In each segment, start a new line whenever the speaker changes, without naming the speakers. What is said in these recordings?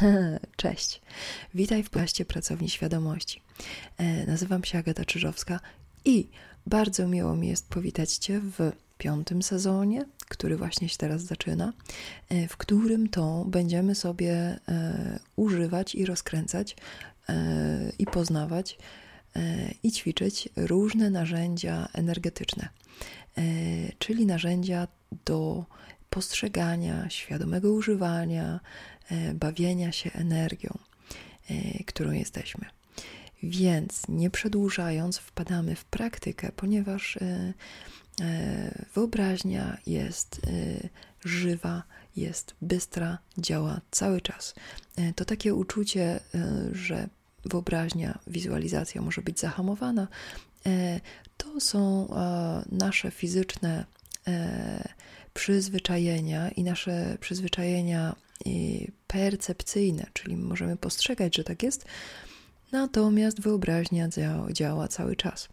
Cześć. Witaj w plaście Pracowni Świadomości. E, nazywam się Agata Czyżowska i bardzo miło mi jest powitać Cię w piątym sezonie, który właśnie się teraz zaczyna, e, w którym to będziemy sobie e, używać i rozkręcać i poznawać i ćwiczyć różne narzędzia energetyczne, czyli narzędzia do postrzegania, świadomego używania, e, bawienia się energią, e, którą jesteśmy. Więc nie przedłużając, wpadamy w praktykę, ponieważ e, wyobraźnia jest żywa, jest bystra, działa cały czas. To takie uczucie, że wyobraźnia, wizualizacja może być zahamowana, to są nasze fizyczne przyzwyczajenia i nasze przyzwyczajenia percepcyjne, czyli możemy postrzegać, że tak jest, natomiast wyobraźnia działa, cały czas.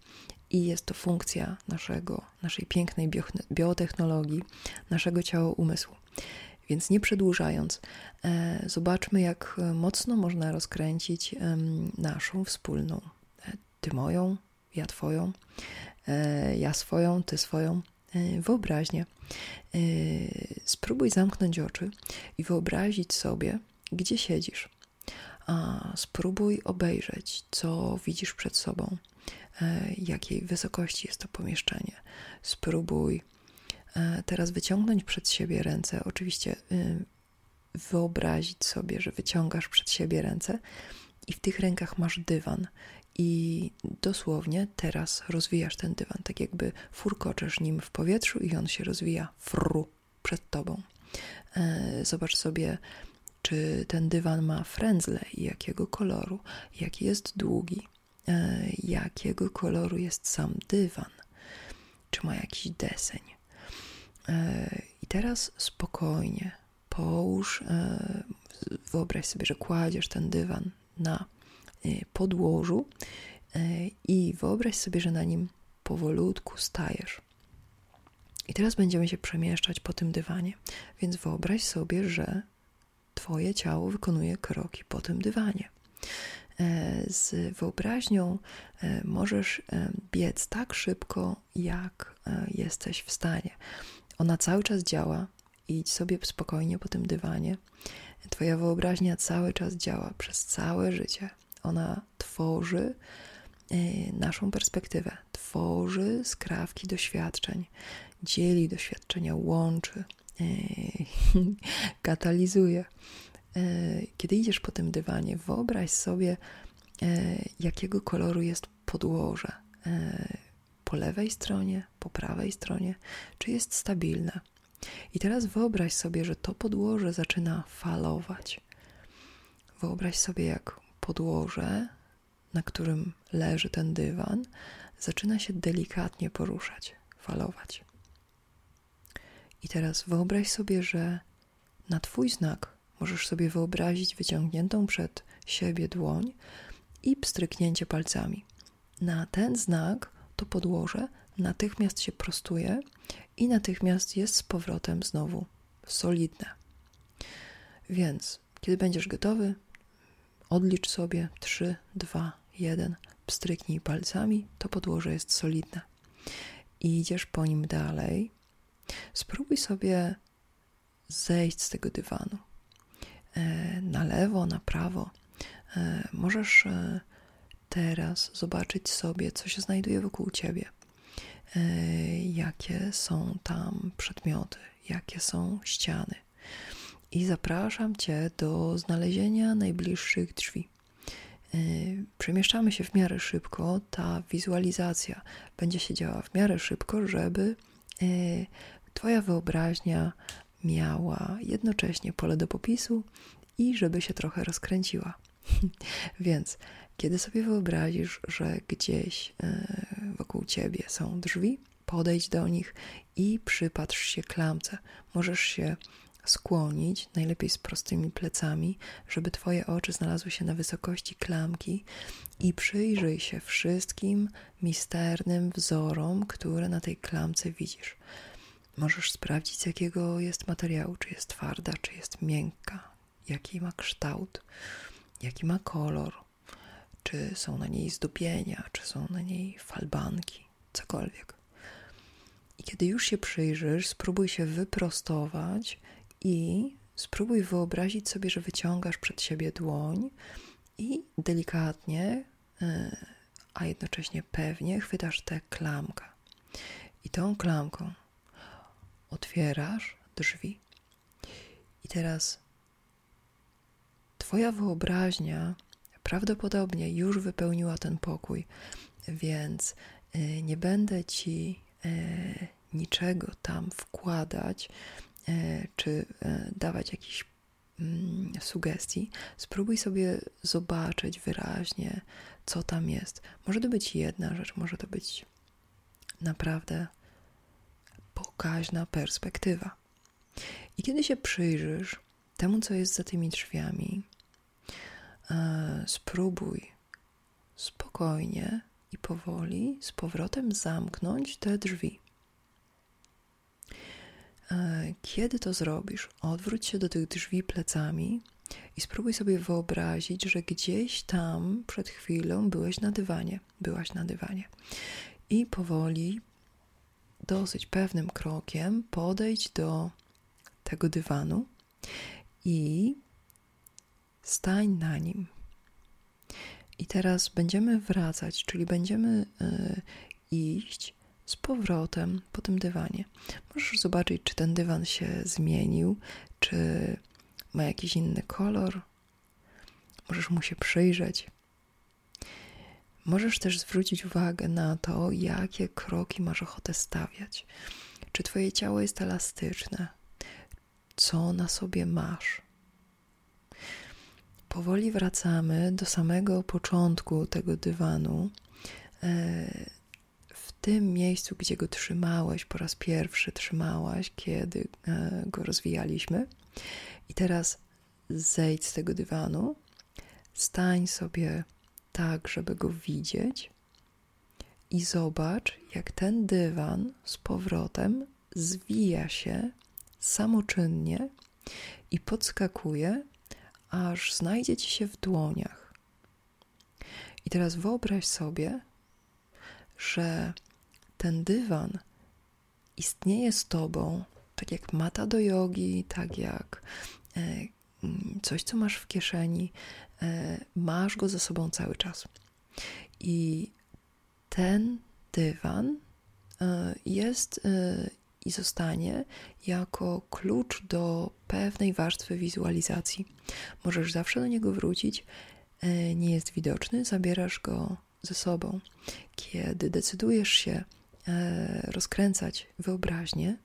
I jest to funkcja naszego, naszej pięknej biotechnologii, naszego ciała umysłu. Więc nie przedłużając, e, zobaczmy, jak mocno można rozkręcić naszą wspólną. E, ty moją, ja twoją, e, ja swoją, ty swoją wyobraźnię. E, spróbuj zamknąć oczy i wyobrazić sobie, gdzie siedzisz. Spróbuj obejrzeć, co widzisz przed sobą, e, jakiej wysokości jest to pomieszczenie. Spróbuj e, teraz wyciągnąć przed siebie ręce. Oczywiście wyobrazić sobie, że wyciągasz przed siebie ręce i w tych rękach masz dywan i dosłownie teraz rozwijasz ten dywan, tak jakby furkoczesz nim w powietrzu i on się rozwija fru przed tobą. E, zobacz sobie, czy ten dywan ma frędzle i jakiego koloru, jaki jest długi, e, jakiego koloru jest sam dywan, czy ma jakiś deseń. E, I teraz spokojnie połóż, wyobraź sobie, że kładziesz ten dywan na podłożu y, i wyobraź sobie, że na nim powolutku stajesz. I teraz będziemy się przemieszczać po tym dywanie, więc wyobraź sobie, że Twoje ciało wykonuje kroki po tym dywanie. E, z wyobraźnią e, możesz e, biec tak szybko, jak jesteś w stanie. Ona cały czas działa. Idź sobie spokojnie po tym dywanie. Twoja wyobraźnia cały czas działa przez całe życie. Ona tworzy e, naszą perspektywę, tworzy skrawki doświadczeń, dzieli doświadczenia, łączy, e, katalizuje. E, kiedy idziesz po tym dywanie, wyobraź sobie, jakiego koloru jest podłoże. Po lewej stronie, po prawej stronie, czy jest stabilne. I teraz wyobraź sobie, że to podłoże zaczyna falować. Wyobraź sobie, jak podłoże, na którym leży ten dywan, zaczyna się delikatnie poruszać, falować. I teraz wyobraź sobie, że na Twój znak możesz sobie wyobrazić wyciągniętą przed siebie dłoń i pstryknięcie palcami. Na ten znak to podłoże natychmiast się prostuje i natychmiast jest z powrotem znowu solidne. Więc, kiedy będziesz gotowy, Odlicz sobie 3, 2, 1, pstryknij palcami, to podłoże jest solidne. I idziesz po nim dalej. Spróbuj sobie zejść z tego dywanu. E, na lewo, na prawo. E, możesz e, teraz zobaczyć sobie, co się znajduje wokół ciebie. Jakie są tam przedmioty, jakie są ściany i zapraszam Cię do znalezienia najbliższych drzwi. E, przemieszczamy się w miarę szybko, ta wizualizacja będzie się działa w miarę szybko, żeby e, Twoja wyobraźnia miała jednocześnie pole do popisu i żeby się trochę rozkręciła. Więc kiedy sobie wyobrazisz, że gdzieś e, wokół ciebie są drzwi, podejdź do nich i przypatrz się klamce. Możesz się skłonić, najlepiej z prostymi plecami, żeby Twoje oczy znalazły się na wysokości klamki i przyjrzyj się wszystkim misternym wzorom, które na tej klamce widzisz. Możesz sprawdzić, jakiego jest materiału, czy jest twarda, czy jest miękka, jaki ma kształt, jaki ma kolor, czy są na niej zdupienia, czy są na niej falbanki, cokolwiek. I kiedy już się przyjrzysz, spróbuj się wyprostować i spróbuj wyobrazić sobie, że wyciągasz przed siebie dłoń i delikatnie, e, a jednocześnie pewnie chwytasz tę klamkę. I tą klamką otwierasz drzwi. I teraz Twoja wyobraźnia prawdopodobnie już wypełniła ten pokój, więc e, nie będę Ci e, niczego tam wkładać czy dawać jakichś mm, sugestii. Spróbuj sobie zobaczyć wyraźnie, co tam jest. Może to być jedna rzecz, może to być naprawdę pokaźna perspektywa. I kiedy się przyjrzysz temu, co jest za tymi drzwiami, e, spróbuj spokojnie i powoli z powrotem zamknąć te drzwi. E, kiedy to zrobisz, odwróć się do tych drzwi plecami i spróbuj sobie wyobrazić, że gdzieś tam przed chwilą byłeś na dywanie, byłaś na dywanie. I powoli, dosyć pewnym krokiem, podejdź do tego dywanu i stań na nim. I teraz będziemy wracać, czyli będziemy y, iść z powrotem po tym dywanie. Możesz zobaczyć, czy ten dywan się zmienił, czy ma jakiś inny kolor. Możesz mu się przyjrzeć. Możesz też zwrócić uwagę na to, jakie kroki masz ochotę stawiać. Czy Twoje ciało jest elastyczne? Co na sobie masz? Powoli wracamy do samego początku tego dywanu. W tym miejscu, gdzie go trzymałeś po raz pierwszy, trzymałaś, kiedy e, go rozwijaliśmy. I teraz zejdź z tego dywanu, stań sobie tak, żeby go widzieć i zobacz, jak ten dywan z powrotem zwija się samoczynnie i podskakuje, aż znajdzie ci się w dłoniach. I teraz wyobraź sobie, że ten dywan istnieje z tobą, tak jak mata do jogi, tak jak e, coś, co masz w kieszeni, e, masz go ze sobą cały czas. I ten dywan e, jest i zostanie jako klucz do pewnej warstwy wizualizacji. Możesz zawsze do niego wrócić, nie jest widoczny, zabierasz go ze sobą. Kiedy decydujesz się rozkręcać wyobraźnię,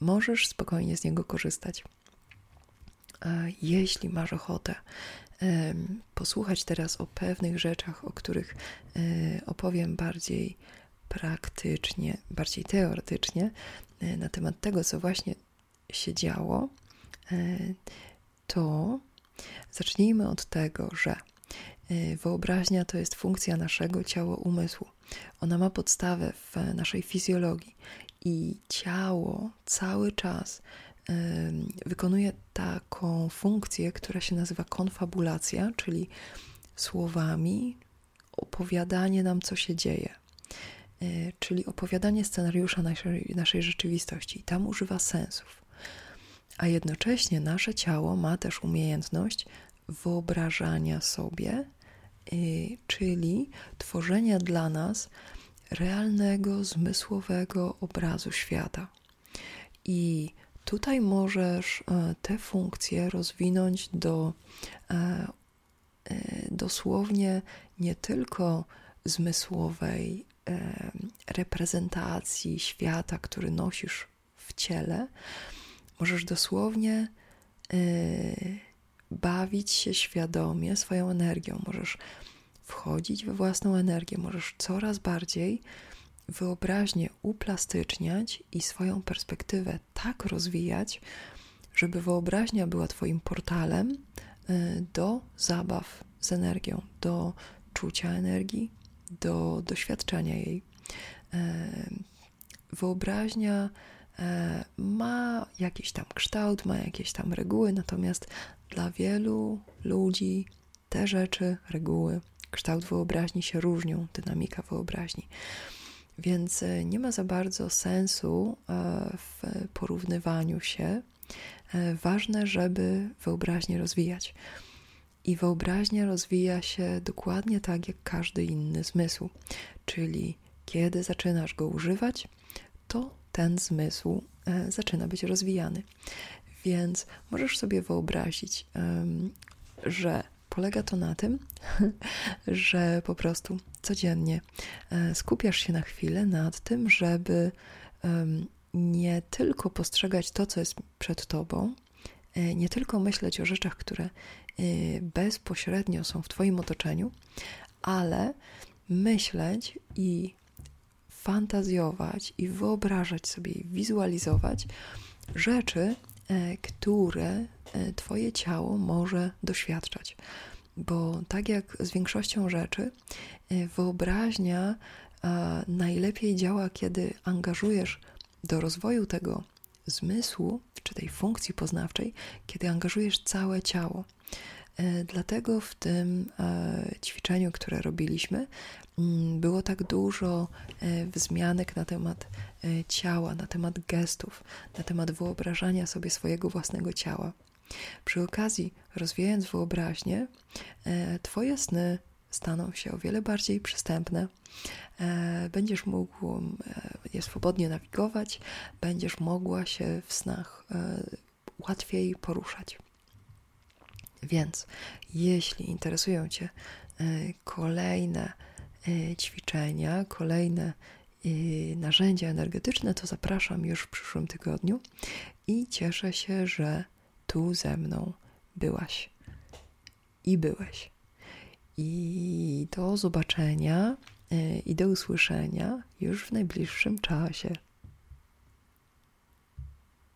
możesz spokojnie z niego korzystać. Jeśli masz ochotę posłuchać teraz o pewnych rzeczach, o których e, opowiem bardziej praktycznie, bardziej teoretycznie, e, na temat tego, co właśnie się działo, e, to zacznijmy od tego, że wyobraźnia to jest funkcja naszego ciała-umysłu. Ona ma podstawę w naszej fizjologii i ciało cały czas wykonuje taką funkcję, która się nazywa konfabulacja, czyli słowami opowiadanie nam, co się dzieje, e, czyli opowiadanie scenariusza naszej, naszej rzeczywistości. I tam używa sensów. A jednocześnie nasze ciało ma też umiejętność wyobrażania sobie, e, czyli tworzenia dla nas realnego, zmysłowego obrazu świata. I tutaj możesz e, te funkcje rozwinąć do e, e, dosłownie nie tylko zmysłowej reprezentacji świata, który nosisz w ciele, możesz dosłownie bawić się świadomie swoją energią, możesz wchodzić we własną energię, możesz coraz bardziej wyobraźnię uplastyczniać i swoją perspektywę tak rozwijać, żeby wyobraźnia była Twoim portalem y, do zabaw z energią, do czucia energii, do doświadczenia jej. Y, wyobraźnia ma jakiś tam kształt, ma jakieś tam reguły, natomiast dla wielu ludzi te rzeczy, reguły, kształt wyobraźni się różnią, dynamika wyobraźni. Więc e, nie ma za bardzo sensu e, w porównywaniu się. E, ważne, żeby wyobraźnię rozwijać. I wyobraźnia rozwija się dokładnie tak jak każdy inny zmysł. Czyli kiedy zaczynasz go używać, to ten zmysł zaczyna być rozwijany. Więc możesz sobie wyobrazić, że polega to na tym, że po prostu codziennie e, skupiasz się na chwilę nad tym, żeby nie tylko postrzegać to, co jest przed tobą, e, nie tylko myśleć o rzeczach, które e, bezpośrednio są w Twoim otoczeniu, ale myśleć i fantazjować i wyobrażać sobie, i wizualizować rzeczy, które Twoje ciało może doświadczać bo tak jak z większością rzeczy, y, wyobraźnia najlepiej działa, kiedy angażujesz do rozwoju tego zmysłu czy tej funkcji poznawczej, kiedy angażujesz całe ciało. Y, dlatego w tym ćwiczeniu, które robiliśmy, mm, było tak dużo y, wzmianek na temat ciała, na temat gestów, na temat wyobrażania sobie swojego własnego ciała. Przy okazji, rozwijając wyobraźnię, e, Twoje sny staną się o wiele bardziej przystępne. E, będziesz mógł e, je swobodnie nawigować, będziesz mogła się w snach łatwiej poruszać. Więc jeśli interesują Cię kolejne ćwiczenia, kolejne narzędzia energetyczne, to zapraszam już w przyszłym tygodniu i cieszę się, że tu ze mną byłaś i byłeś. I do zobaczenia y, i do usłyszenia już w najbliższym czasie.